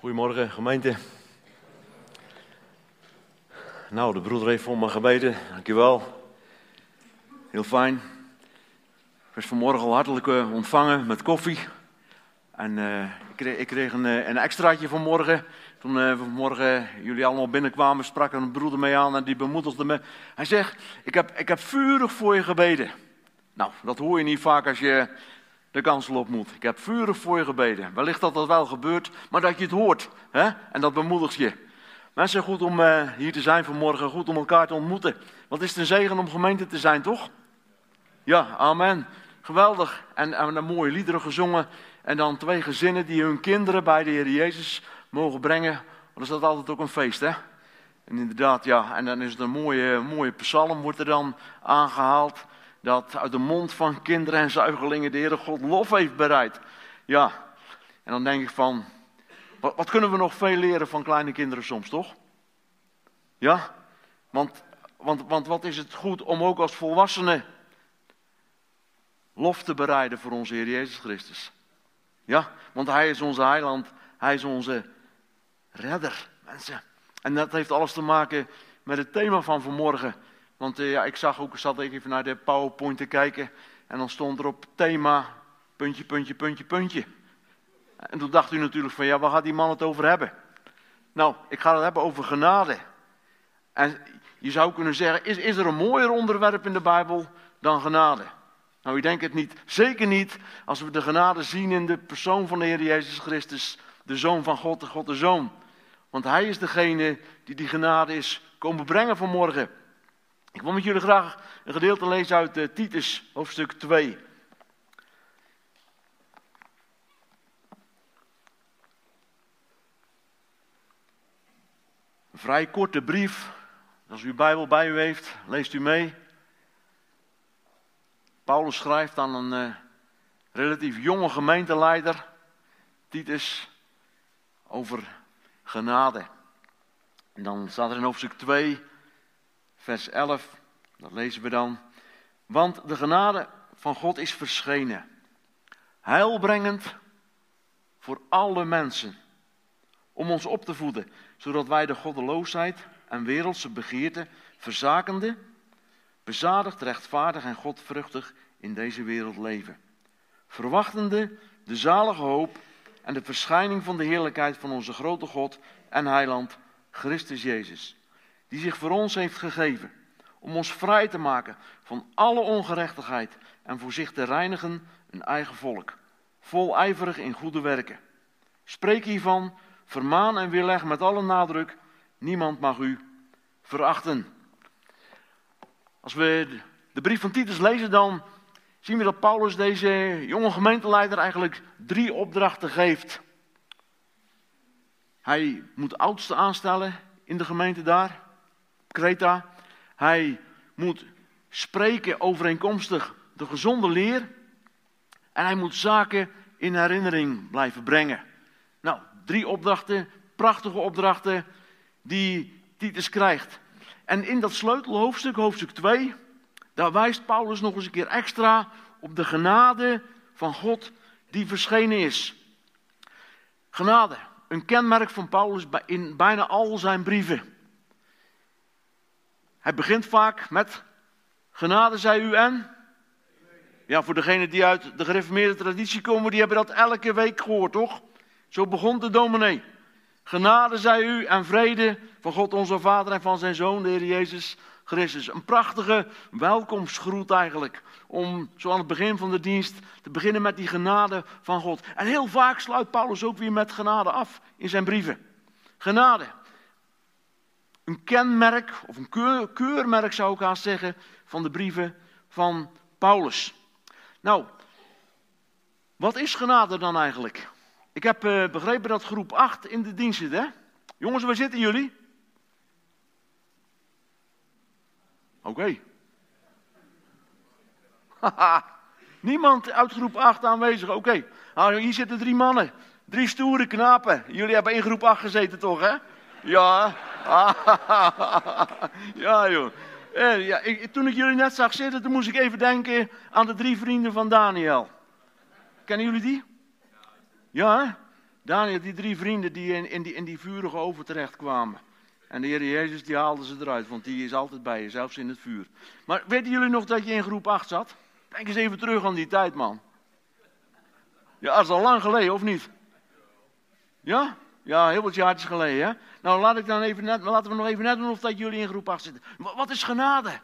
Goedemorgen, gemeente. Nou, de broeder heeft voor me gebeden. Dankjewel. Heel fijn. Ik was vanmorgen al hartelijk eh, ontvangen met koffie. En eh, ik kreeg, ik kreeg een, eh, een extraatje vanmorgen. Toen uh, vanmorgen jullie allemaal binnenkwamen, sprak een broeder mee aan en die bemoedigde me. Hij zegt, ik heb, ik heb vurig voor je gebeden. Nou, dat hoor je niet vaak als je de kansel moet. Ik heb vurig voor je gebeden. Wellicht dat dat wel gebeurt, maar dat je het hoort. Hè? En dat bemoedigt je. Mensen, goed om uh, hier te zijn vanmorgen, goed om elkaar te ontmoeten. Wat is het een zegen om gemeente te zijn, toch? Ja, amen. Geweldig. En, en een mooie liederen gezongen. En dan twee gezinnen die hun kinderen bij de Heer Jezus mogen brengen. Dan is dat altijd ook een feest, hè? En inderdaad, ja. En dan is het een mooie, mooie psalm, wordt er dan aangehaald dat uit de mond van kinderen en zuigelingen de Heere God lof heeft bereid. Ja, en dan denk ik van, wat, wat, kunnen we nog veel leren van kleine kinderen soms, toch? Ja, want, want, want wat is het goed om ook als volwassenen lof te bereiden voor onze Heer Jezus Christus. Ja, want Hij is onze heiland, Hij is onze redder, mensen. En dat heeft alles te maken met het thema van vanmorgen. Want uh, ja, ik zag ook, zat even naar de PowerPoint te kijken. En dan stond er op thema, puntje, puntje, puntje, puntje. En toen dacht u natuurlijk van, ja, waar gaat die man het over hebben? Nou, ik ga het hebben over genade. En je zou kunnen zeggen, is, is er een mooier onderwerp in de Bijbel dan genade? Nou, ik denk het niet. Zeker niet als we de genade zien in de persoon van de Heer Jezus Christus, de Zoon van God, de God de Zoon. Want Hij is degene die die genade is komen brengen vanmorgen. Ik wil met jullie graag een gedeelte lezen uit uh, Titus, hoofdstuk 2. Een vrij korte brief. Als u uw Bijbel bij u heeft, leest u mee. Paulus schrijft aan een uh, relatief jonge gemeenteleider, Titus, over genade. En dan staat er in hoofdstuk 2, vers 11, dat lezen we dan. Want de genade van God is verschenen, heilbrengend voor alle mensen, om ons op te voeden, zodat wij de goddeloosheid en wereldse begeerte verzakende, bezadigd, rechtvaardig en godvruchtig in deze wereld leven. Verwachtende de zalige hoop en de verschijning van de heerlijkheid van onze grote God en heiland, Christus Jezus die zich voor ons heeft gegeven, om ons vrij te maken van alle ongerechtigheid en voor zich te reinigen een eigen volk, vol ijverig in goede werken. Spreek hiervan, vermaan en weerleg met alle nadruk, niemand mag u verachten. Als we de brief van Titus lezen, dan zien we dat Paulus deze jonge gemeenteleider eigenlijk drie opdrachten geeft. Hij moet oudsten aanstellen in de gemeente daar. Kreta. Hij moet spreken overeenkomstig de gezonde leer. En hij moet zaken in herinnering blijven brengen. Nou, drie opdrachten, prachtige opdrachten die Titus krijgt. En in dat sleutelhoofdstuk, hoofdstuk 2, daar wijst Paulus nog eens een keer extra op de genade van God die verschenen is. Genade, een kenmerk van Paulus in bijna al zijn brieven. Hij begint vaak met genade zij u en. Ja, voor degenen die uit de gereformeerde traditie komen, die hebben dat elke week gehoord, toch? Zo begon de dominee. Genade zij u en vrede van God onze Vader en van zijn Zoon, de Heer Jezus Christus. Een prachtige welkomstgroet eigenlijk. Om zo aan het begin van de dienst te beginnen met die genade van God. En heel vaak sluit Paulus ook weer met genade af in zijn brieven. Genade een kenmerk, of een keur, keurmerk zou ik haast zeggen, van de brieven van Paulus. Nou, wat is genade dan eigenlijk? Ik heb uh, begrepen dat groep 8 in de dienst zit, hè? Jongens, waar zitten jullie? Oké. Niemand uit groep 8 aanwezig. Oké. Nou, hier zitten drie mannen. Drie stoere knapen. Jullie hebben in groep 8 gezeten, toch, hè? Ja. ja, joh. Eh, ja, toen ik jullie net zag zitten, toen moest ik even denken aan de drie vrienden van Daniel. Kennen jullie die? Ja, hè? Daniel, die drie vrienden die in, in, die in die vurige oven terecht kwamen. En de Heer Jezus die haalde ze eruit, want die is altijd bij je, zelfs in het vuur. Maar weten jullie nog dat je in groep 8 zat? Denk eens even terug aan die tijd, man. Ja, dat is al lang geleden, of niet? Ja? Ja, heel wat jaartjes geleden, hè? Nou, laat ik dan even net, laten we nog even net doen of dat jullie in groep 8 zitten. Wat is genade?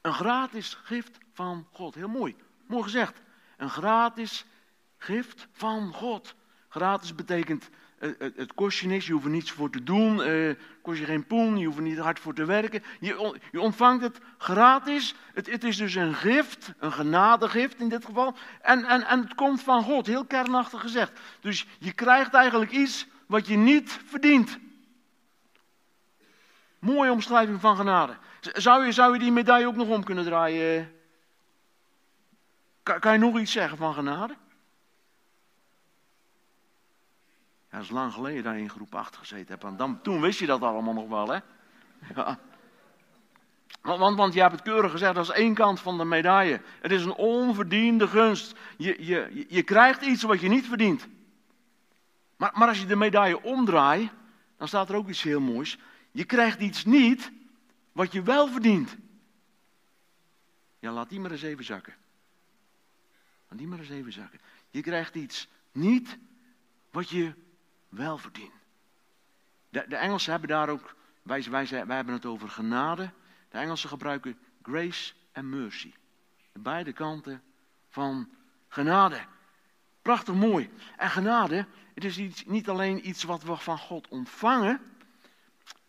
Een gratis gift van God. Heel mooi. Mooi gezegd. Een gratis gift van God. Gratis betekent, het, het, het kost je niks, je hoeft er niets voor te doen, uh, kost je geen poen, je hoeft er niet hard voor te werken. Je, ontvangt het gratis. Het, het, is dus een gift, een genadegift in dit geval. En, en, en het komt van God, heel kernachtig gezegd. Dus je krijgt eigenlijk iets wat je niet verdient. Mooie omschrijving van genade. Zou je, zou je die medaille ook nog om kunnen draaien? Kan je nog iets zeggen van genade? Ja, is lang geleden dat je in groep 8 gezeten hebt. Dan, toen wist je dat allemaal nog wel, hè? Want, want je hebt het keurig gezegd, dat is één kant van de medaille. Het is een onverdiende gunst. Je, je, je krijgt iets wat je niet verdient. Maar, maar als je de medaille omdraait, dan staat er ook iets heel moois. Je krijgt iets niet wat je wel verdient. Ja, laat die maar eens even zakken. Laat die maar eens even zakken. Je krijgt iets niet wat je wel verdient. De, de Engelsen hebben daar ook, wij, wij, wij hebben het over genade. De Engelsen gebruiken grace en mercy. De beide kanten van genade. Prachtig mooi. En genade, het is iets, niet alleen iets wat we van God ontvangen.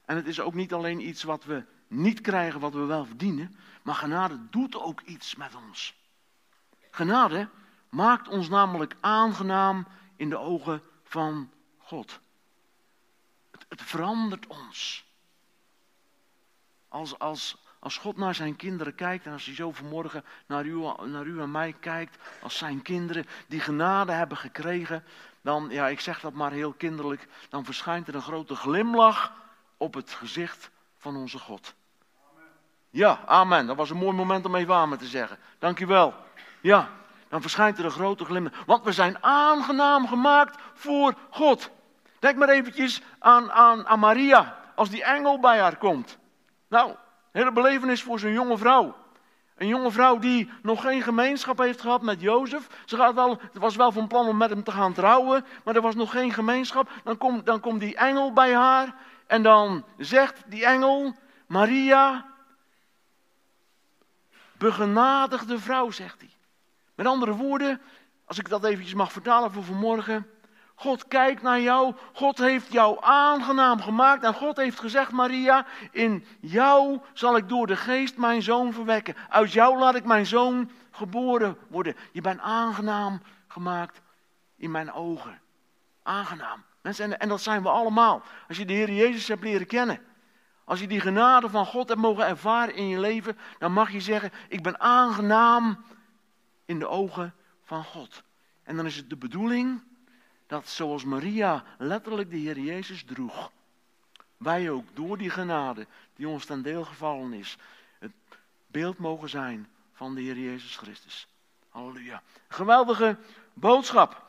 En het is ook niet alleen iets wat we niet krijgen wat we wel verdienen. Maar genade doet ook iets met ons. Genade maakt ons namelijk aangenaam in de ogen van God. Het, het verandert ons. Als, als, als God naar zijn kinderen kijkt en als hij zo vanmorgen naar u, naar u en mij kijkt, als zijn kinderen die genade hebben gekregen, dan, ja, ik zeg dat maar heel kinderlijk, dan verschijnt er een grote glimlach op het gezicht van onze God. Ja, amen. Dat was een mooi moment om even amen te zeggen. Dankjewel. Ja, dan verschijnt er een grote glimlach. Want we zijn aangenaam gemaakt voor God. Denk maar eventjes aan, aan, aan Maria, als die engel bij haar komt. Nou, hele belevenis voor zo'n jonge vrouw. Een jonge vrouw die nog geen gemeenschap heeft gehad met Jozef. Ze gaat wel, was wel van plan om met hem te gaan trouwen, maar er was nog geen gemeenschap. Dan komt, dan komt die engel bij haar en dan zegt die engel, Maria, begenadigde vrouw, zegt hij. Met andere woorden, als ik dat eventjes mag vertalen voor vanmorgen. God kijkt naar jou. God heeft jou aangenaam gemaakt. En God heeft gezegd, Maria, in jou zal ik door de geest mijn zoon verwekken. Uit jou laat ik mijn zoon geboren worden. Je bent aangenaam gemaakt in mijn ogen. Aangenaam. Mensen, en dat zijn we allemaal. Als je de Heer Jezus hebt leren kennen. Als je die genade van God hebt mogen ervaren in je leven, dan mag je zeggen: Ik ben aangenaam in de ogen van God. En dan is het de bedoeling dat zoals Maria letterlijk de Heer Jezus droeg, wij ook door die genade die ons ten deel gevallen is, het beeld mogen zijn van de Heer Jezus Christus. Halleluja. Geweldige boodschap.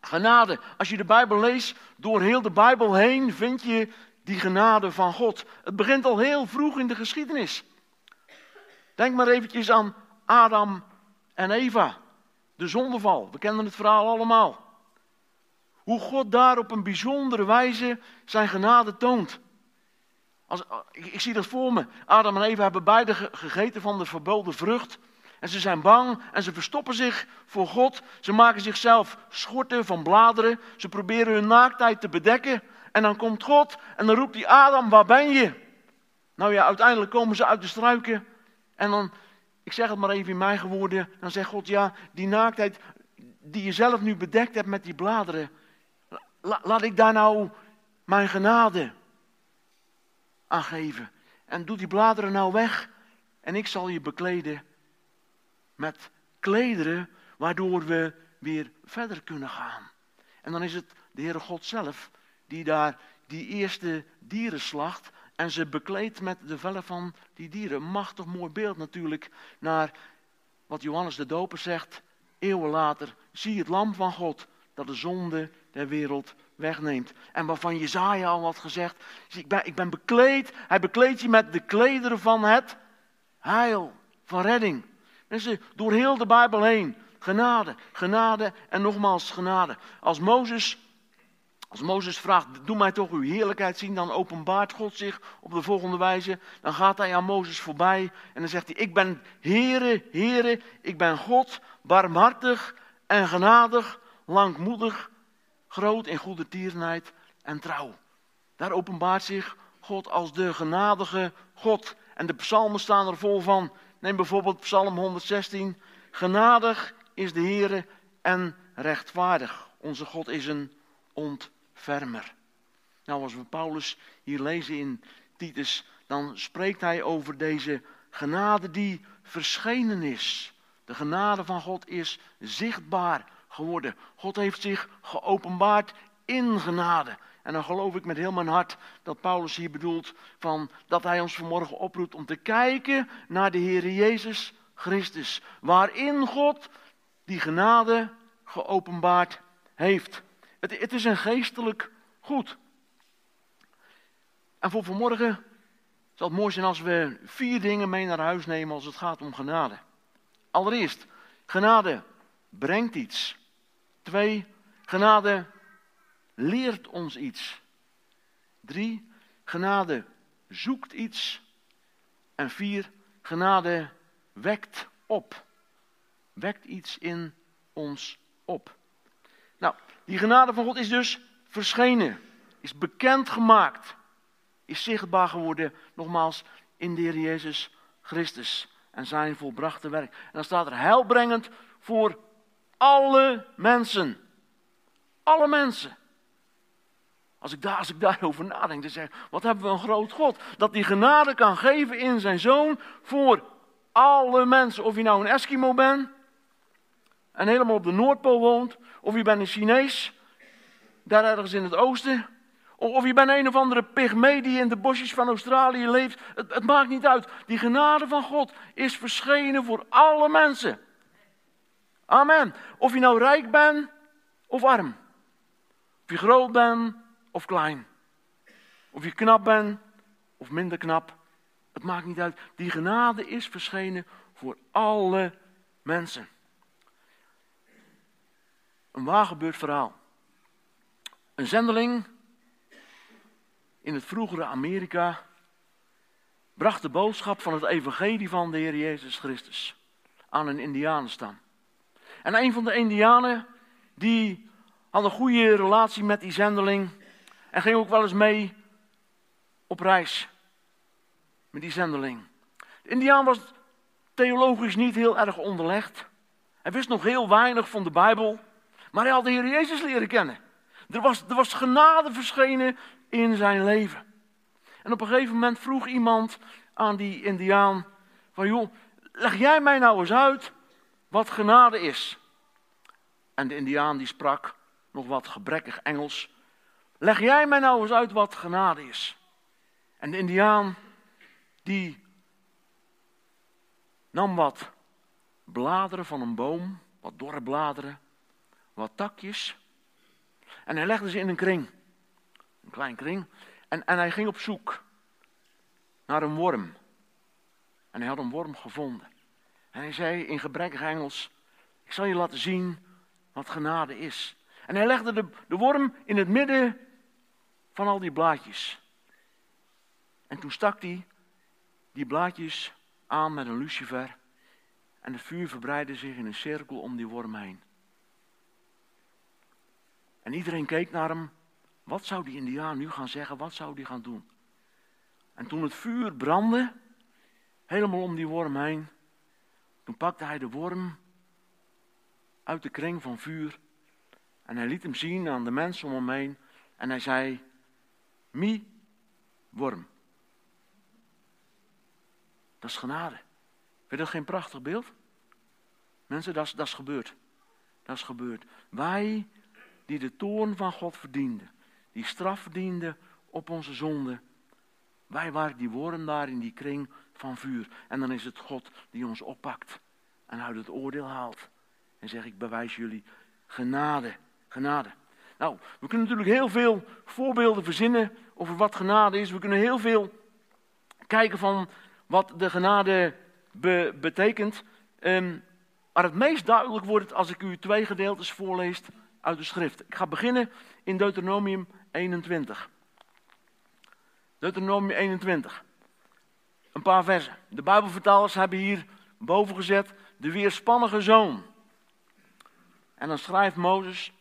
Genade. Als je de Bijbel leest, door heel de Bijbel heen vind je die genade van God. Het begint al heel vroeg in de geschiedenis. Denk maar eventjes aan Adam en Eva. De zondeval. We kennen het verhaal allemaal. Hoe God daar op een bijzondere wijze zijn genade toont. Als, ik, zie dat voor me. Adam en Eva hebben beide gegeten van de verboden vrucht. En ze zijn bang en ze verstoppen zich voor God. Ze maken zichzelf schorten van bladeren. Ze proberen hun naaktheid te bedekken. En dan komt God en dan roept hij Adam, waar ben je? Nou ja, uiteindelijk komen ze uit de struiken. En dan, ik zeg het maar even in mijn woorden, dan zegt God, ja, die naaktheid die je zelf nu bedekt hebt met die bladeren, laat ik daar nou mijn genade aan geven. En doe die bladeren nou weg en ik zal je bekleden met klederen waardoor we weer verder kunnen gaan. En dan is het de Heere God zelf die daar die eerste dieren slacht en ze bekleedt met de vellen van die dieren. Machtig mooi beeld natuurlijk naar wat Johannes de Doper zegt. eeuwen later, zie het lam van God dat de zonde der wereld wegneemt. En waarvan Jezaja al had gezegd, ik ben, ik ben bekleed, hij bekleedt je met de klederen van het heil, van redding. Mensen, door heel de Bijbel heen, genade, genade en nogmaals genade. Als Mozes, als Mozes vraagt, doe mij toch uw heerlijkheid zien, dan openbaart God zich op de volgende wijze. Dan gaat hij aan Mozes voorbij en dan zegt hij, ik ben Heere, Heere, ik ben God, barmhartig en genadig, langmoedig, groot in goede tierenheid en trouw. Daar openbaart zich God als de genadige God. En de psalmen staan er vol van. Neem bijvoorbeeld Psalm 116. Genadig is de Heere en rechtvaardig. Onze God is een ontfermer. Nou, als we Paulus hier lezen in Titus, dan spreekt hij over deze genade die verschenen is. De genade van God is zichtbaar geworden. God heeft zich geopenbaard in genade. En dan geloof ik met heel mijn hart dat Paulus hier bedoelt van dat hij ons vanmorgen oproept om te kijken naar de Heer Jezus Christus, waarin God die genade geopenbaard heeft. Het, het is een geestelijk goed. En voor vanmorgen zal het mooi zijn als we vier dingen mee naar huis nemen als het gaat om genade. Allereerst, genade brengt iets. Twee, genade leert ons iets. Drie, genade zoekt iets. En vier, genade wekt op. Wekt iets in ons op. Nou, die genade van God is dus verschenen, is bekendgemaakt, is zichtbaar geworden, nogmaals, in de Heer Jezus Christus en zijn volbrachte werk. En dan staat er heilbrengend voor alle mensen. Alle mensen. Als ik, daar, als ik daarover nadenk, dan zeg ik, wat hebben we een groot God. Dat die genade kan geven in zijn zoon voor alle mensen. Of je nou een Eskimo bent en helemaal op de Noordpool woont. Of je bent een Chinees, daar ergens in het oosten. Of je bent een of andere pygmee die in de bosjes van Australië leeft. Het, het maakt niet uit. Die genade van God is verschenen voor alle mensen. Amen. Of je nou rijk bent of arm. Of je groot bent of klein. Of je knap bent of minder knap. Het maakt niet uit. Die genade is verschenen voor alle mensen. Een waargebeurd verhaal. Een zendeling in het vroegere Amerika bracht de boodschap van het evangelie van de Heer Jezus Christus aan een indianenstam. En een van de indianen, die had een goede relatie met die zendeling en ging ook wel eens mee op reis met die zendeling. De indiaan was theologisch niet heel erg onderlegd. Hij wist nog heel weinig van de Bijbel, maar hij had de Heer Jezus leren kennen. Er was, er was genade verschenen in zijn leven. En op een gegeven moment vroeg iemand aan die indiaan van joh, leg jij mij nou eens uit wat genade is. En de indiaan die sprak nog wat gebrekkig Engels. Leg jij mij nou eens uit wat genade is. En de indiaan die nam wat bladeren van een boom, wat dorre bladeren, wat takjes. En hij legde ze in een kring. Een klein kring. En, en hij ging op zoek naar een worm. En hij had een worm gevonden. En hij zei in gebrekkig Engels: Ik zal je laten zien wat genade is. En hij legde de, de worm in het midden van al die blaadjes. En toen stak hij die blaadjes aan met een lucifer. En het vuur verbreidde zich in een cirkel om die worm heen. En iedereen keek naar hem. Wat zou die indiaan nu gaan zeggen? Wat zou die gaan doen? En toen het vuur brandde, helemaal om die worm heen, toen pakte hij de worm uit de kring van vuur en hij liet hem zien aan de mensen om hem heen en hij zei, mi, worm. Dat is genade. Vind je dat geen prachtig beeld? Mensen, dat is, dat is gebeurd. Dat is gebeurd. Wij die de toorn van God verdienden, die straf verdienden op onze zonde, wij waren die worm daar in die kring van vuur. En dan is het God die ons oppakt en uit het oordeel haalt en zeg ik bewijs jullie genade. Genade. Nou, we kunnen natuurlijk heel veel voorbeelden verzinnen over wat genade is. We kunnen heel veel kijken van wat de genade betekent. Um, maar het meest duidelijk wordt het als ik u twee gedeeltes voorlees uit de schrift. Ik ga beginnen in Deuteronomium 21. Deuteronomium 21. Een paar versen. De Bijbelvertalers hebben hier boven gezet de weerspannige zoon. En dan schrijft Mozes,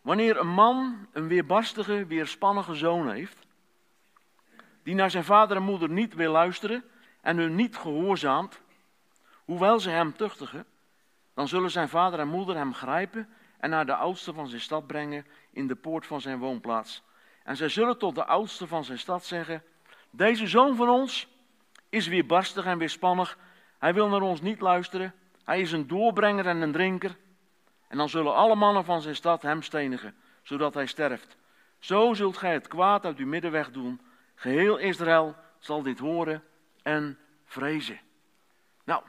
wanneer een man een weerbarstige, weerspannige zoon heeft, die naar zijn vader en moeder niet wil luisteren en hun niet gehoorzaamt, hoewel ze hem tuchtigen, dan zullen zijn vader en moeder hem grijpen en naar de oudste van zijn stad brengen in de poort van zijn woonplaats. En zij zullen tot de oudste van zijn stad zeggen, deze zoon van ons is weerbarstig en weerspannig, hij wil naar ons niet luisteren, hij is een doorbrenger en een drinker. En dan zullen alle mannen van zijn stad hem stenigen, zodat hij sterft. Zo zult gij het kwaad uit uw midden wegdoen. Geheel Israël zal dit horen en vrezen. Nou,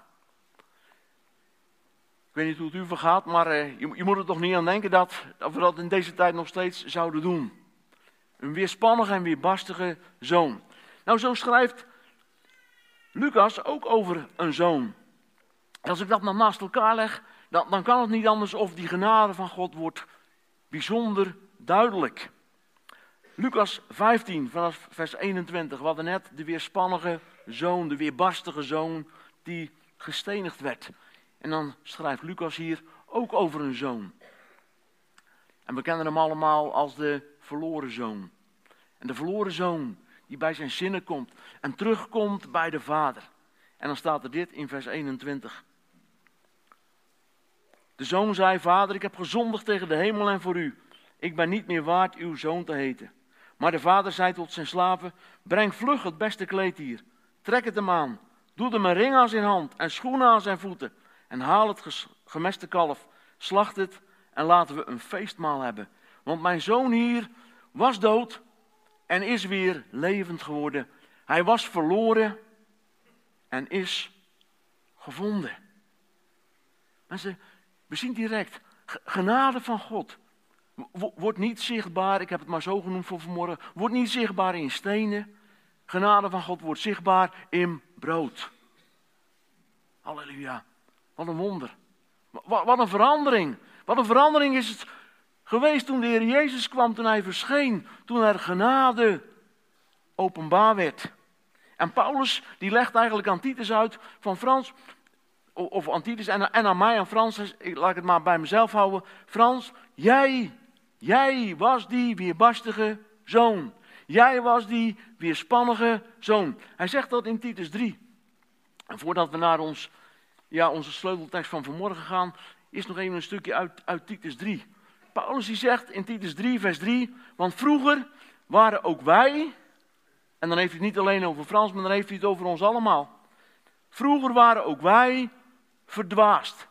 ik weet niet hoe het u vergaat, maar je, je, moet er toch niet aan denken dat, dat we dat in deze tijd nog steeds zouden doen. Een weerspannige en weerbarstige zoon. Nou, zo schrijft Lucas ook over een zoon. Als ik dat maar naast elkaar leg, dan, dan kan het niet anders of die genade van God wordt bijzonder duidelijk. Lucas 15 vanaf vers 21, we hadden net de weerspannige zoon, de weerbarstige zoon die gestenigd werd. En dan schrijft Lucas hier ook over een zoon. En we kennen hem allemaal als de verloren zoon. En de verloren zoon die bij zijn zinnen komt en terugkomt bij de vader. En dan staat er dit in vers 21. De zoon zei, vader, ik heb gezondigd tegen de hemel en voor u. Ik ben niet meer waard uw zoon te heten. Maar de vader zei tot zijn slaven, breng vlug het beste kleed hier. Trek het hem aan. Doe hem een ring aan zijn hand en schoenen aan zijn voeten. En haal het gemeste kalf, slacht het en laten we een feestmaal hebben. Want mijn zoon hier was dood en is weer levend geworden. Hij was verloren en is gevonden. Mensen, we zien direct, genade van God wordt niet zichtbaar, ik heb het maar zo genoemd voor vanmorgen, wordt niet zichtbaar in stenen. Genade van God wordt zichtbaar in brood. Halleluja. Wat een wonder. Wat, een verandering. Wat een verandering is het geweest toen de Heer Jezus kwam, toen hij verscheen, toen er genade openbaar werd. En Paulus die legt eigenlijk aan Titus uit van Frans, of aan Titus en, en aan mij, aan Frans, laat ik het maar bij mezelf houden. Frans, jij, jij was die weerbarstige zoon. Jij was die weerspannige zoon. Hij zegt dat in Titus 3. En voordat we naar ons, ja, onze sleuteltekst van vanmorgen gaan, is nog even een stukje uit, uit Titus 3. Paulus die zegt in Titus 3, vers 3, want vroeger waren ook wij, en dan heeft hij het niet alleen over Frans, maar dan heeft hij het over ons allemaal. Vroeger waren ook wij verdwaasd.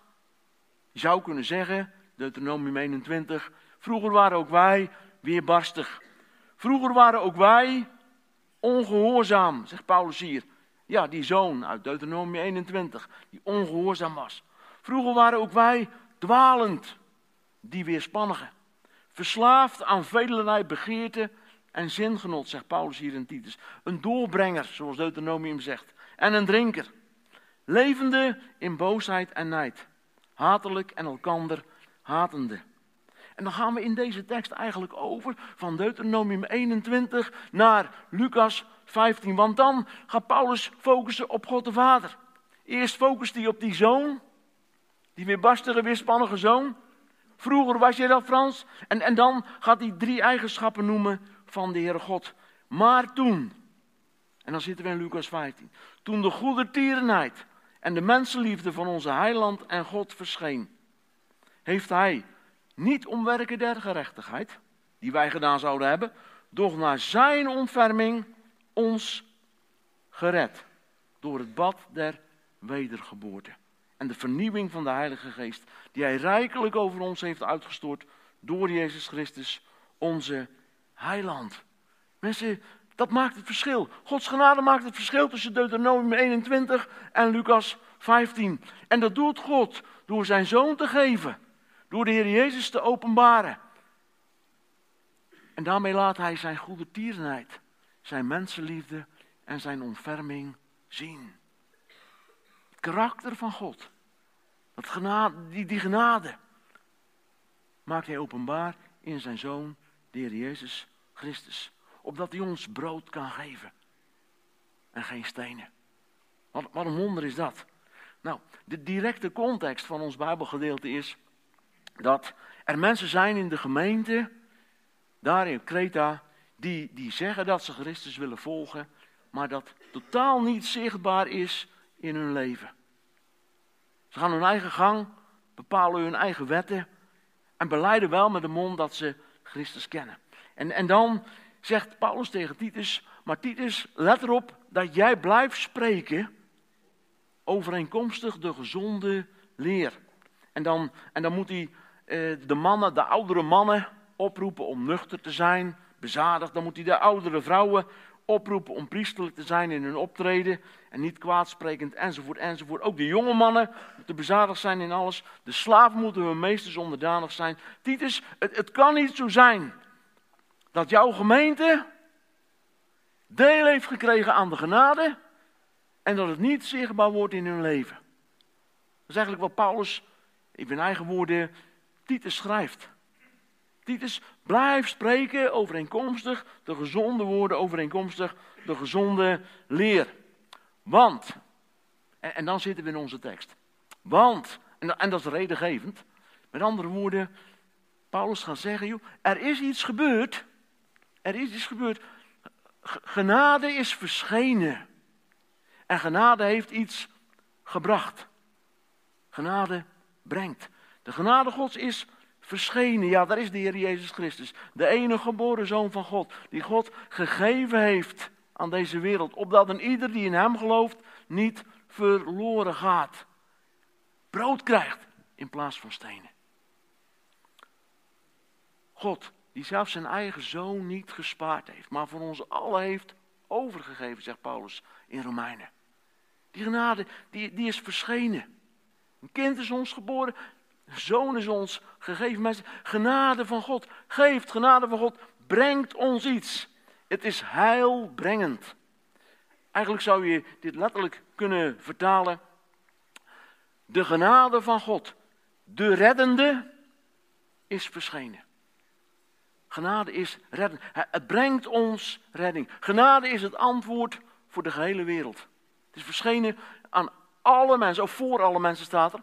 Je zou kunnen zeggen, Deuteronomium 21, vroeger waren ook wij weerbarstig. Vroeger waren ook wij ongehoorzaam, zegt Paulus hier. Ja, die zoon uit Deuteronomium 21, die ongehoorzaam was. Vroeger waren ook wij dwalend, die weerspannige. Verslaafd aan velerlei begeerte en zingenot, zegt Paulus hier in Titus. Een doorbrenger, zoals Deuteronomium zegt. En een drinker. Levende in boosheid en nijd. Hatelijk en elkander hatende. En dan gaan we in deze tekst eigenlijk over van Deuteronomium 21 naar Lucas 15. Want dan gaat Paulus focussen op God de Vader. Eerst focust hij op die zoon, die weerbarstige, weerspannige zoon. Vroeger was je dat Frans. En, en dan gaat hij drie eigenschappen noemen van de Heere God. Maar toen, en dan zitten we in Lucas 15. Toen de goede tierenheid en de mensenliefde van onze heiland en God verscheen, heeft hij niet omwerken der gerechtigheid, die wij gedaan zouden hebben, doch naar zijn ontferming ons gered. Door het bad der wedergeboorte. En de vernieuwing van de Heilige Geest, die hij rijkelijk over ons heeft uitgestort door Jezus Christus, onze heiland. Mensen, dat maakt het verschil. Gods genade maakt het verschil tussen Deuteronomium 21 en Lucas 15. En dat doet God door zijn zoon te geven. Door de Heer Jezus te openbaren. En daarmee laat hij zijn goede tierenheid, zijn mensenliefde en zijn ontferming zien. Karakter van God, dat genade, die, die genade, maakt hij openbaar in zijn Zoon, de Heer Jezus Christus. Opdat hij ons brood kan geven en geen stenen. Wat, wat een wonder is dat. Nou, de directe context van ons Bijbelgedeelte is dat er mensen zijn in de gemeente, daar in Kreta, die, die zeggen dat ze Christus willen volgen, maar dat totaal niet zichtbaar is in hun leven. Ze gaan hun eigen gang, bepalen hun eigen wetten en beleiden wel met de mond dat ze Christus kennen. En, en dan zegt Paulus tegen Titus, maar Titus, let erop dat jij blijft spreken overeenkomstig de gezonde leer. En dan, en dan moet hij eh, de mannen, de oudere mannen, oproepen om nuchter te zijn, bezadigd. Dan moet hij de oudere vrouwen oproepen om priesterlijk te zijn in hun optreden en niet kwaadsprekend enzovoort enzovoort. Ook de jonge mannen moeten bezadigd zijn in alles. De slaven moeten hun meesters onderdanig zijn. Titus, het, het kan niet zo zijn dat jouw gemeente deel heeft gekregen aan de genade en dat het niet zichtbaar wordt in hun leven. Dat is eigenlijk wat Paulus, in eigen woorden, Titus schrijft. Titus, blijf spreken overeenkomstig de gezonde woorden, overeenkomstig de gezonde leer. Want, en, en dan zitten we in onze tekst. Want, en, en dat is redengevend. Met andere woorden, Paulus gaat zeggen, joh, er is iets gebeurd. Er is iets gebeurd. Genade is verschenen. En genade heeft iets gebracht. Genade brengt. De genade Gods is verschenen. Ja, daar is de Heer Jezus Christus. De enige geboren Zoon van God. Die God gegeven heeft aan deze wereld. Opdat een ieder die in Hem gelooft niet verloren gaat. Brood krijgt in plaats van stenen. God, die zelfs zijn eigen zoon niet gespaard heeft, maar voor ons allen heeft overgegeven, zegt Paulus in Romeinen. Die genade, die, die is verschenen. Een kind is ons geboren, zoon is ons gegeven. Genade van God geeft, genade van God brengt ons iets. Het is heilbrengend. Eigenlijk zou je dit letterlijk kunnen vertalen. De genade van God, de reddende, is verschenen. Genade is reddend. Het brengt ons redding. Genade is het antwoord voor de gehele wereld. Het is verschenen aan alle mensen, ook voor alle mensen staat er.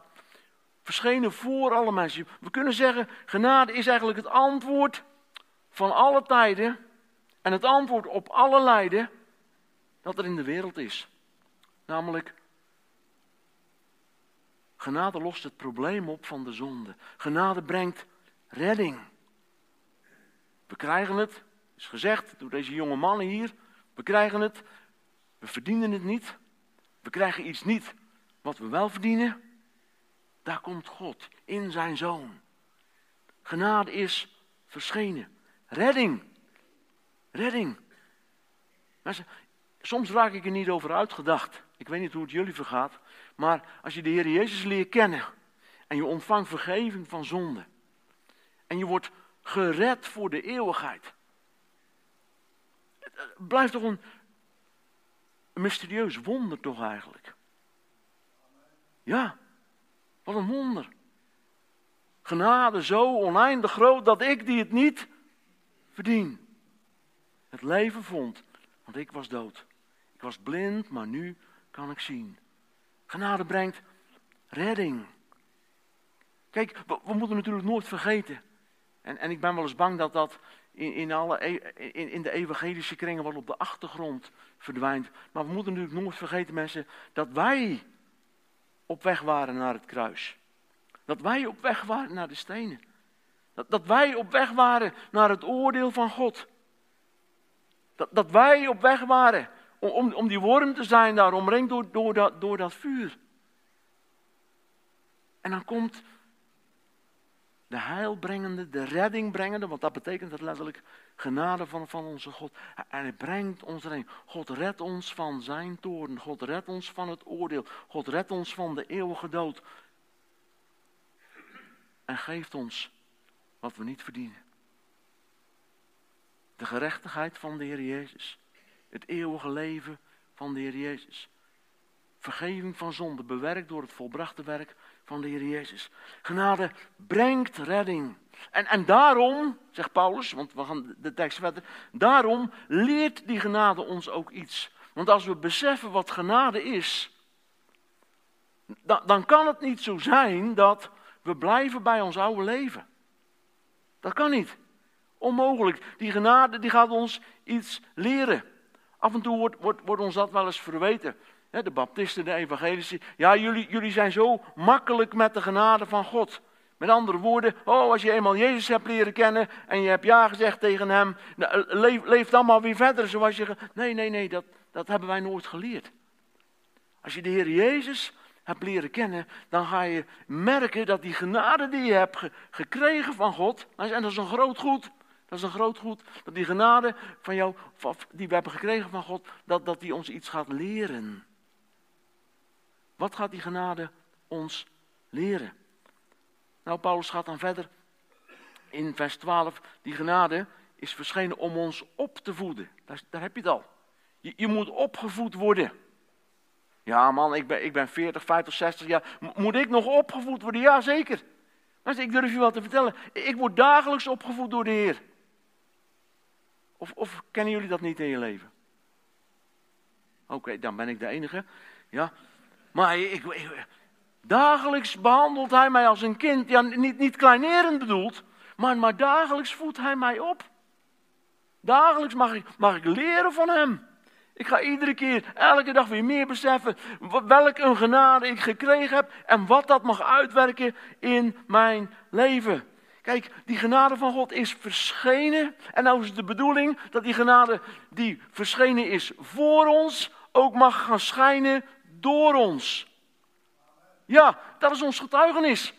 Verschenen voor alle mensen. We kunnen zeggen, genade is eigenlijk het antwoord van alle tijden en het antwoord op alle lijden dat er in de wereld is. Namelijk, genade lost het probleem op van de zonde. Genade brengt redding. We krijgen het, is gezegd door deze jonge mannen hier, we krijgen het, we verdienen het niet. We krijgen iets niet wat we wel verdienen. Daar komt God in zijn zoon. Genade is verschenen. Redding. Redding. Mensen, soms raak ik er niet over uitgedacht. Ik weet niet hoe het jullie vergaat. Maar als je de Heer Jezus leert kennen. En je ontvangt vergeving van zonde. En je wordt gered voor de eeuwigheid. Het blijft toch een, een mysterieus wonder toch eigenlijk. Ja, wat een wonder. Genade zo oneindig groot dat ik die het niet verdien. Het leven vond, want ik was dood. Ik was blind, maar nu kan ik zien. Genade brengt redding. Kijk, we, we moeten natuurlijk nooit vergeten. En, en ik ben wel eens bang dat dat in, in, alle, e, in, in de evangelische kringen wat op de achtergrond verdwijnt. Maar we moeten natuurlijk nooit vergeten, mensen, dat wij op weg waren naar het kruis. Dat wij op weg waren naar de stenen. Dat, dat wij op weg waren naar het oordeel van God. Dat, dat wij op weg waren om, om, om die worm te zijn daar, omringd door, door, dat, door dat vuur. En dan komt de heilbrengende, de reddingbrengende, want dat betekent het letterlijk genade van, van onze God. En hij brengt ons erin. God redt ons van zijn toorn. God redt ons van het oordeel. God redt ons van de eeuwige dood. en geeft ons wat we niet verdienen. De gerechtigheid van de Heer Jezus. Het eeuwige leven van de Heer Jezus. Vergeving van zonde, bewerkt door het volbrachte werk van de Heer Jezus. Genade brengt redding. En, en daarom, zegt Paulus, want we gaan de tekst verder, daarom leert die genade ons ook iets. Want als we beseffen wat genade is, dan, dan kan het niet zo zijn dat we blijven bij ons oude leven. Dat kan niet. Onmogelijk. Die genade die gaat ons iets leren. Af en toe wordt, wordt, wordt ons dat wel eens verweten. De baptisten, de evangelici. Ja, jullie, jullie zijn zo makkelijk met de genade van God. Met andere woorden, oh, als je eenmaal Jezus hebt leren kennen en je hebt ja gezegd tegen hem, nou, leef, leef dan maar weer verder zoals je. Nee, nee, nee, dat, dat hebben wij nooit geleerd. Als je de Heer Jezus hebt leren kennen, dan ga je merken dat die genade die je hebt gekregen van God, en dat is een groot goed, dat is een groot goed, dat die genade van jou, die we hebben gekregen van God, dat, dat die ons iets gaat leren. Wat gaat die genade ons leren? Nou, Paulus gaat dan verder in vers 12. Die genade is verschenen om ons op te voeden. Daar, daar heb je het al. Je, je, moet opgevoed worden. Ja, man, ik ben, ik ben 40, 50, 60 jaar. moet ik nog opgevoed worden? Ja, zeker. Ik durf je wel te vertellen. Ik word dagelijks opgevoed door de Heer. Of, of kennen jullie dat niet in je leven? Oké, dan ben ik de enige. Ja, maar ik, dagelijks behandelt hij mij als een kind. Ja, niet, niet kleinerend bedoeld, maar, maar dagelijks voedt hij mij op. Dagelijks mag ik, mag ik leren van hem. Ik ga iedere keer, elke dag weer meer beseffen welk een genade ik gekregen heb en wat dat mag uitwerken in mijn leven. Kijk, die genade van God is verschenen. En nou is het de bedoeling dat die genade die verschenen is voor ons ook mag gaan schijnen door ons. Ja, dat is ons getuigenis.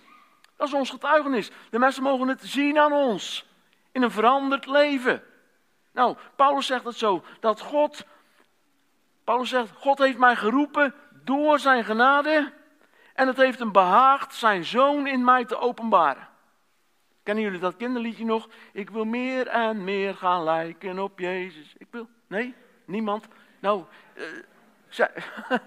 Dat is ons getuigenis. De mensen mogen het zien aan ons. In een veranderd leven. Nou, Paulus zegt het zo, dat God, Paulus zegt, God heeft mij geroepen door zijn genade. En het heeft hem behaagd zijn zoon in mij te openbaren. Kennen jullie dat kinderliedje nog? Ik wil meer en meer gaan lijken op Jezus. Ik wil, nee, niemand. Nou, uh,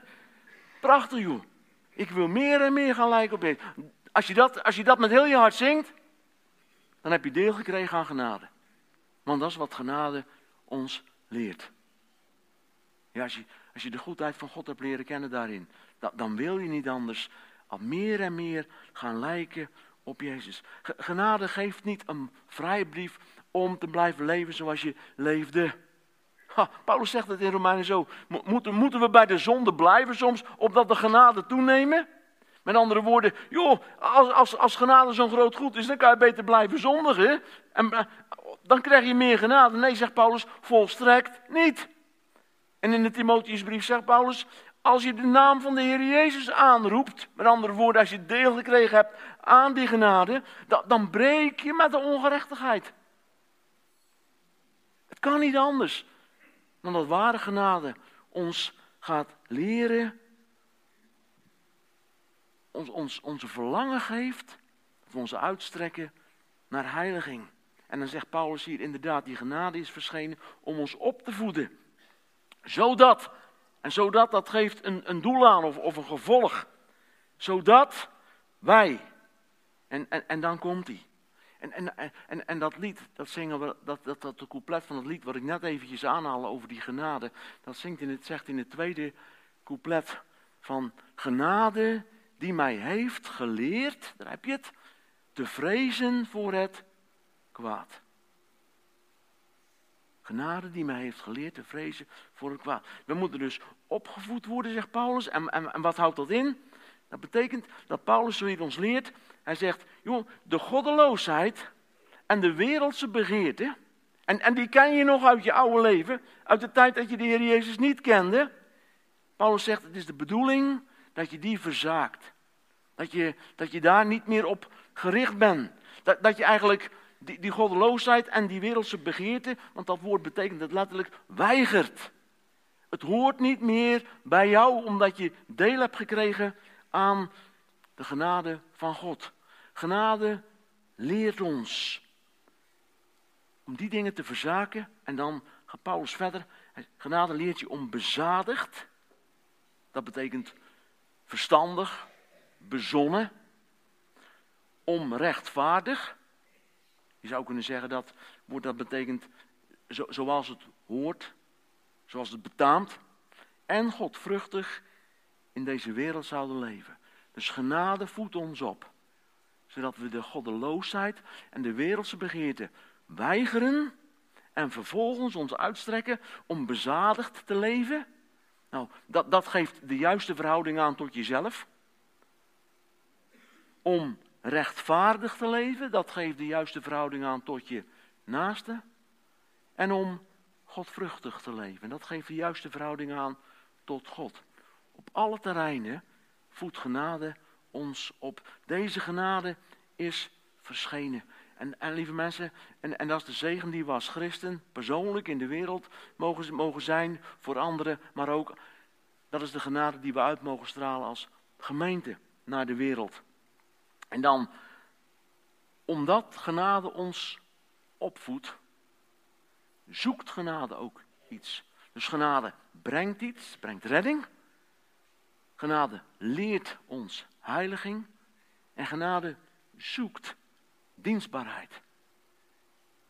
Prachtig joh. Ik wil meer en meer gaan lijken op Jezus. Als je dat, als je dat met heel je hart zingt, dan heb je deel gekregen aan genade. Want dat is wat genade ons leert. Ja, als je, als je de goedheid van God hebt leren kennen daarin, dan, wil je niet anders al meer en meer gaan lijken op Jezus. Genade geeft niet een vrijbrief om te blijven leven zoals je leefde. Paulus zegt het in Romeinen zo. Moeten, moeten we bij de zonde blijven soms, opdat de genade toenemen? Met andere woorden, joh, als, als, als genade zo'n groot goed is, dan kan je beter blijven zondigen. En eh, dan krijg je meer genade. Nee, zegt Paulus, volstrekt niet. En in de Timotheusbrief zegt Paulus, als je de naam van de Heer Jezus aanroept, met andere woorden, als je deel gekregen hebt aan die genade, dan, dan breek je met de ongerechtigheid. Het kan niet anders dan dat ware genade ons gaat leren, ons, ons onze verlangen geeft, of onze uitstrekken naar heiliging. En dan zegt Paulus hier inderdaad, die genade is verschenen om ons op te voeden. Zodat, en zodat dat geeft een, een doel aan of, of een gevolg. Zodat wij, en, en, en dan komt hij. En, en, en, en dat lied, dat zingen we, dat, dat, dat de couplet van het lied wat ik net eventjes aanhaal over die genade, dat zingt in het, zegt in het tweede couplet van genade die mij heeft geleerd, daar heb je het, te vrezen voor het kwaad. Genade die mij heeft geleerd te vrezen voor het kwaad. We moeten dus opgevoed worden, zegt Paulus. En, en, en wat houdt dat in? Dat betekent dat Paulus zoiets ons leert. Hij zegt, joh, de goddeloosheid en de wereldse begeerte. En, en die ken je nog uit je oude leven, uit de tijd dat je de Heer Jezus niet kende. Paulus zegt, het is de bedoeling dat je die verzaakt. Dat je, dat je daar niet meer op gericht bent. Dat, dat je eigenlijk die, die goddeloosheid en die wereldse begeerte, want dat woord betekent het letterlijk, weigert. Het hoort niet meer bij jou omdat je deel hebt gekregen aan de genade van God. Genade leert ons om die dingen te verzaken. En dan gaat Paulus verder. Genade leert je om bezadigd. Dat betekent verstandig, bezonnen. Om rechtvaardig. Je zou kunnen zeggen dat woord dat betekent zo, zoals het hoort, zoals het betaamt. En godvruchtig in deze wereld zouden leven. Dus genade voedt ons op. Zodat we de goddeloosheid en de wereldse begeerte weigeren. En vervolgens ons uitstrekken om bezadigd te leven. Nou, dat, dat geeft de juiste verhouding aan tot jezelf. Om rechtvaardig te leven, dat geeft de juiste verhouding aan tot je naaste. En om godvruchtig te leven, dat geeft de juiste verhouding aan tot God. Op alle terreinen voedt genade ons op. Deze genade is verschenen. En, en lieve mensen, en, en dat is de zegen die we als christen persoonlijk in de wereld mogen, mogen zijn voor anderen, maar ook dat is de genade die we uit mogen stralen als gemeente naar de wereld. En dan, omdat genade ons opvoedt, zoekt genade ook iets. Dus genade brengt iets, brengt redding. Genade leert ons heiliging. En genade zoekt dienstbaarheid.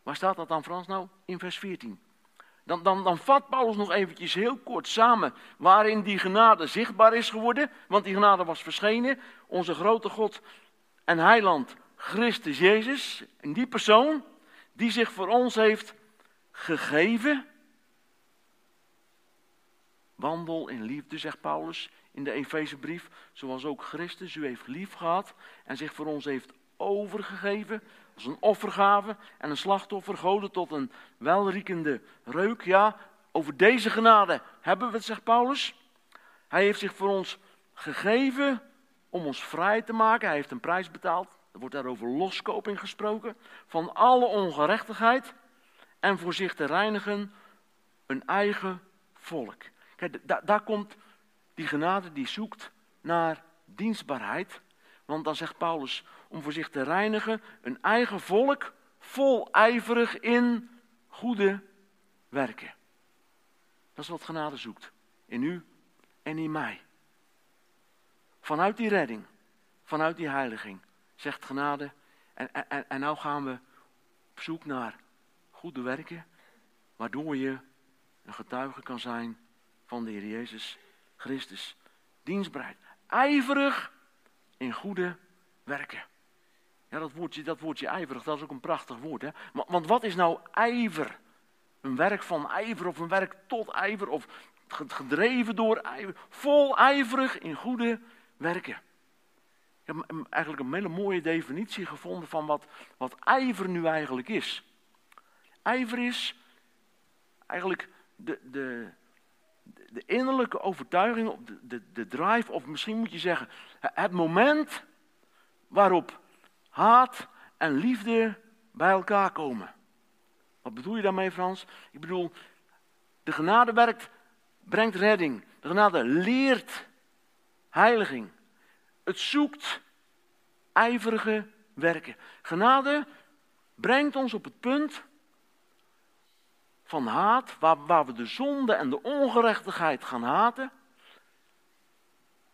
Waar staat dat dan Frans nou? In vers 14. Dan, dan, dan vat Paulus nog eventjes heel kort samen waarin die genade zichtbaar is geworden. Want die genade was verschenen. Onze grote God en heiland Christus Jezus. En die persoon die zich voor ons heeft gegeven. Wandel in liefde, zegt Paulus in de Efezebrief, zoals ook Christus u heeft lief gehad en zich voor ons heeft overgegeven als een offergave en een slachtoffer, goden tot een welriekende reuk. Ja, over deze genade hebben we het, zegt Paulus. Hij heeft zich voor ons gegeven om ons vrij te maken. Hij heeft een prijs betaald. Er wordt daarover loskoping gesproken. Van alle ongerechtigheid. En voor zich te reinigen een eigen volk. Kijk, daar komt die genade die zoekt naar dienstbaarheid. Want dan zegt Paulus, om voor zich te reinigen, een eigen volk vol ijverig in goede werken. Dat is wat genade zoekt. In u en in mij. Vanuit die redding, vanuit die heiliging, zegt genade. En, en, en nou gaan we op zoek naar goede werken, waardoor je een getuige kan zijn van de Heer Jezus Christus. Dienstbaarheid. Ijverig in goede werken. Ja, dat woordje, dat woordje ijverig, dat is ook een prachtig woord. Hè? Maar, want wat is nou ijver? Een werk van ijver of een werk tot ijver of gedreven door ijver. Vol ijverig in goede werken. Ik heb eigenlijk een hele mooie definitie gevonden van wat, wat ijver nu eigenlijk is. Ijver is eigenlijk de, de, de innerlijke overtuiging, de, de, de drive, of misschien moet je zeggen, het moment waarop haat en liefde bij elkaar komen. Wat bedoel je daarmee, Frans? Ik bedoel, de genade werkt, brengt redding. De genade leert heiliging. Het zoekt ijverige werken. Genade brengt ons op het punt van haat, waar, waar we de zonde en de ongerechtigheid gaan haten.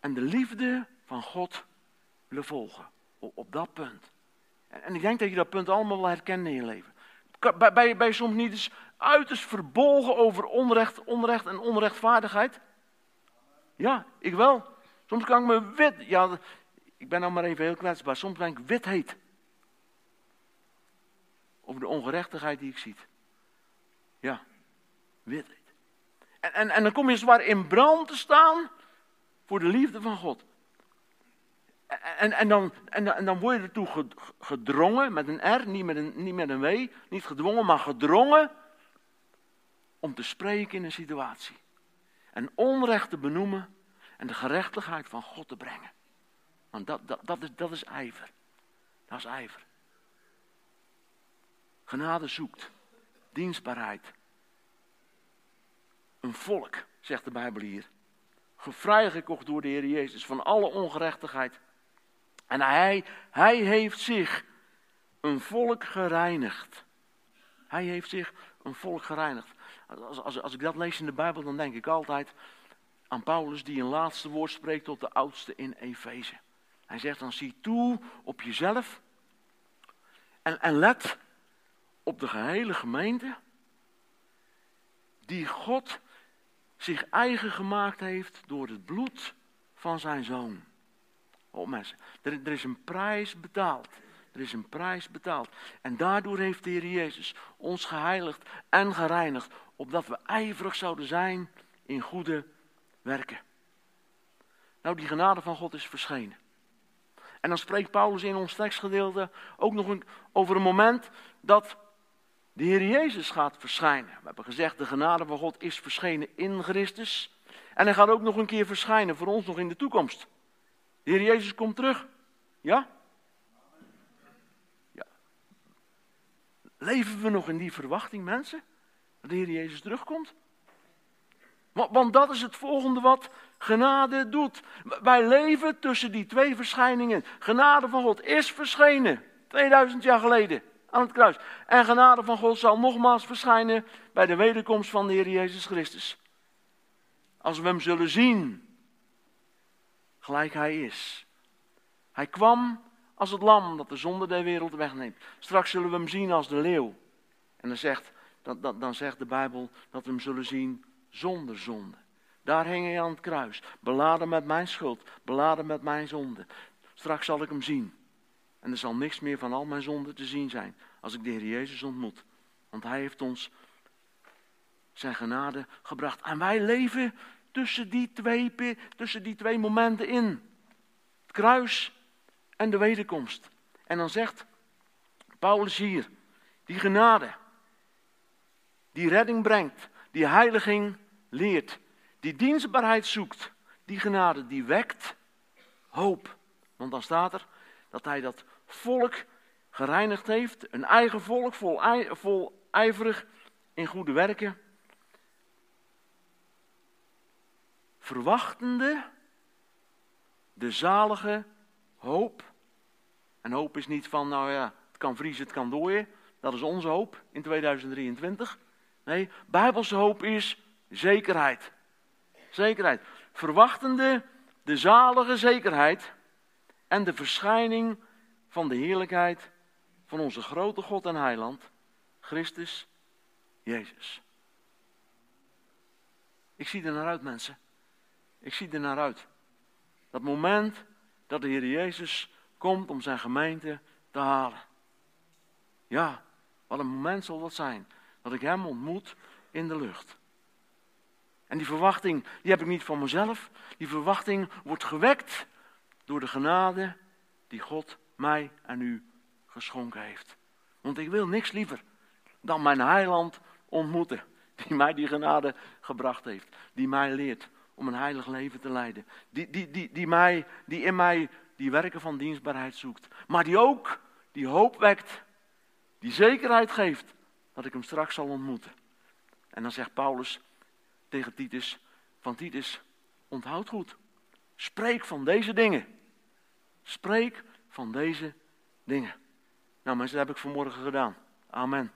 En de liefde van God willen volgen. Op, op dat punt. En, ik denk dat je dat punt allemaal wel herkent in je leven. Bij, bij, soms niet eens uiterst verbolgen over onrecht, onrecht en onrechtvaardigheid? Ja, ik wel. Soms kan ik me wit, ja, ik ben nou maar even heel kwetsbaar. Soms ben ik wit heet. Over de ongerechtigheid die ik zie. Ja, wit. En, en, en dan kom je zwaar in brand te staan voor de liefde van God. En, en, dan, en, dan word je ertoe gedrongen, met een R, niet met een, niet met een W, niet gedwongen, maar gedrongen, om te spreken in een situatie. En onrecht te benoemen en de gerechtigheid van God te brengen. Want dat, dat, dat, is, dat is ijver. Dat is ijver. Genade zoekt. Dienstbaarheid. Een volk, zegt de Bijbel hier. Gevrijgekocht door de Heer Jezus van alle ongerechtigheid. En hij, hij heeft zich een volk gereinigd. Hij heeft zich een volk gereinigd. Als, als, als ik dat lees in de Bijbel, dan denk ik altijd aan Paulus die een laatste woord spreekt tot de oudste in Efeze. Hij zegt dan zie toe op jezelf en, en let op de gehele gemeente die God zich eigen gemaakt heeft door het bloed van zijn zoon. Oh mensen, er, is een prijs betaald. Er is een prijs betaald. En daardoor heeft de Heer Jezus ons geheiligd en gereinigd, opdat we ijverig zouden zijn in goede werken. Nou, die genade van God is verschenen. En dan spreekt Paulus in ons tekstgedeelte ook nog een, over een moment dat de Heer Jezus gaat verschijnen. We hebben gezegd, de genade van God is verschenen in Christus. En hij gaat ook nog een keer verschijnen voor ons nog in de toekomst. De Heer Jezus komt terug. Ja? Ja. Leven we nog in die verwachting, mensen? Dat de Heer Jezus terugkomt? Want dat is het volgende wat genade doet. Wij leven tussen die twee verschijningen. Genade van God is verschenen, 2000 jaar geleden, aan het kruis. En genade van God zal nogmaals verschijnen bij de wederkomst van de Heer Jezus Christus. Als we hem zullen zien, gelijk hij is. Hij kwam als het lam dat de zonde der wereld wegneemt. Straks zullen we hem zien als de leeuw. En dan zegt, dan, dan zegt de Bijbel dat we hem zullen zien zonder zonde. Daar hing hij aan het kruis, beladen met mijn schuld, beladen met mijn zonde. Straks zal ik hem zien. En er zal niks meer van al mijn zonden te zien zijn als ik de Heer Jezus ontmoet. Want hij heeft ons zijn genade gebracht. En wij leven tussen die twee, tussen die twee momenten in. Het kruis en de wederkomst. En dan zegt Paulus hier, die genade, die redding brengt, die heiliging leert, die dienstbaarheid zoekt, die genade, die wekt hoop. Want dan staat er dat hij dat volk gereinigd heeft, een eigen volk vol, vol ijverig in goede werken. Verwachtende de zalige hoop. En hoop is niet van, nou ja, het kan vriezen, het kan dooien. Dat is onze hoop in 2023. Nee, bijbelse hoop is zekerheid. Zekerheid. Verwachtende de zalige zekerheid en de verschijning van de heerlijkheid van onze grote God en Heiland, Christus Jezus. Ik zie er naar uit, mensen. Ik zie er naar uit. Dat moment dat de Heer Jezus komt om zijn gemeente te halen. Ja, wat een moment zal dat zijn. Dat ik Hem ontmoet in de lucht. En die verwachting, die heb ik niet van mezelf. Die verwachting wordt gewekt door de genade die God mij en u geschonken heeft. Want ik wil niks liever dan mijn heiland ontmoeten. Die mij die genade gebracht heeft. Die mij leert om een heilig leven te leiden. Die, die, die, die, mij, die in mij die werken van dienstbaarheid zoekt. Maar die ook die hoop wekt. Die zekerheid geeft dat ik hem straks zal ontmoeten. En dan zegt Paulus tegen Titus, van Titus, onthoud goed. Spreek van deze dingen. Spreek van deze dingen. Nou mensen, dat heb ik vanmorgen gedaan. Amen.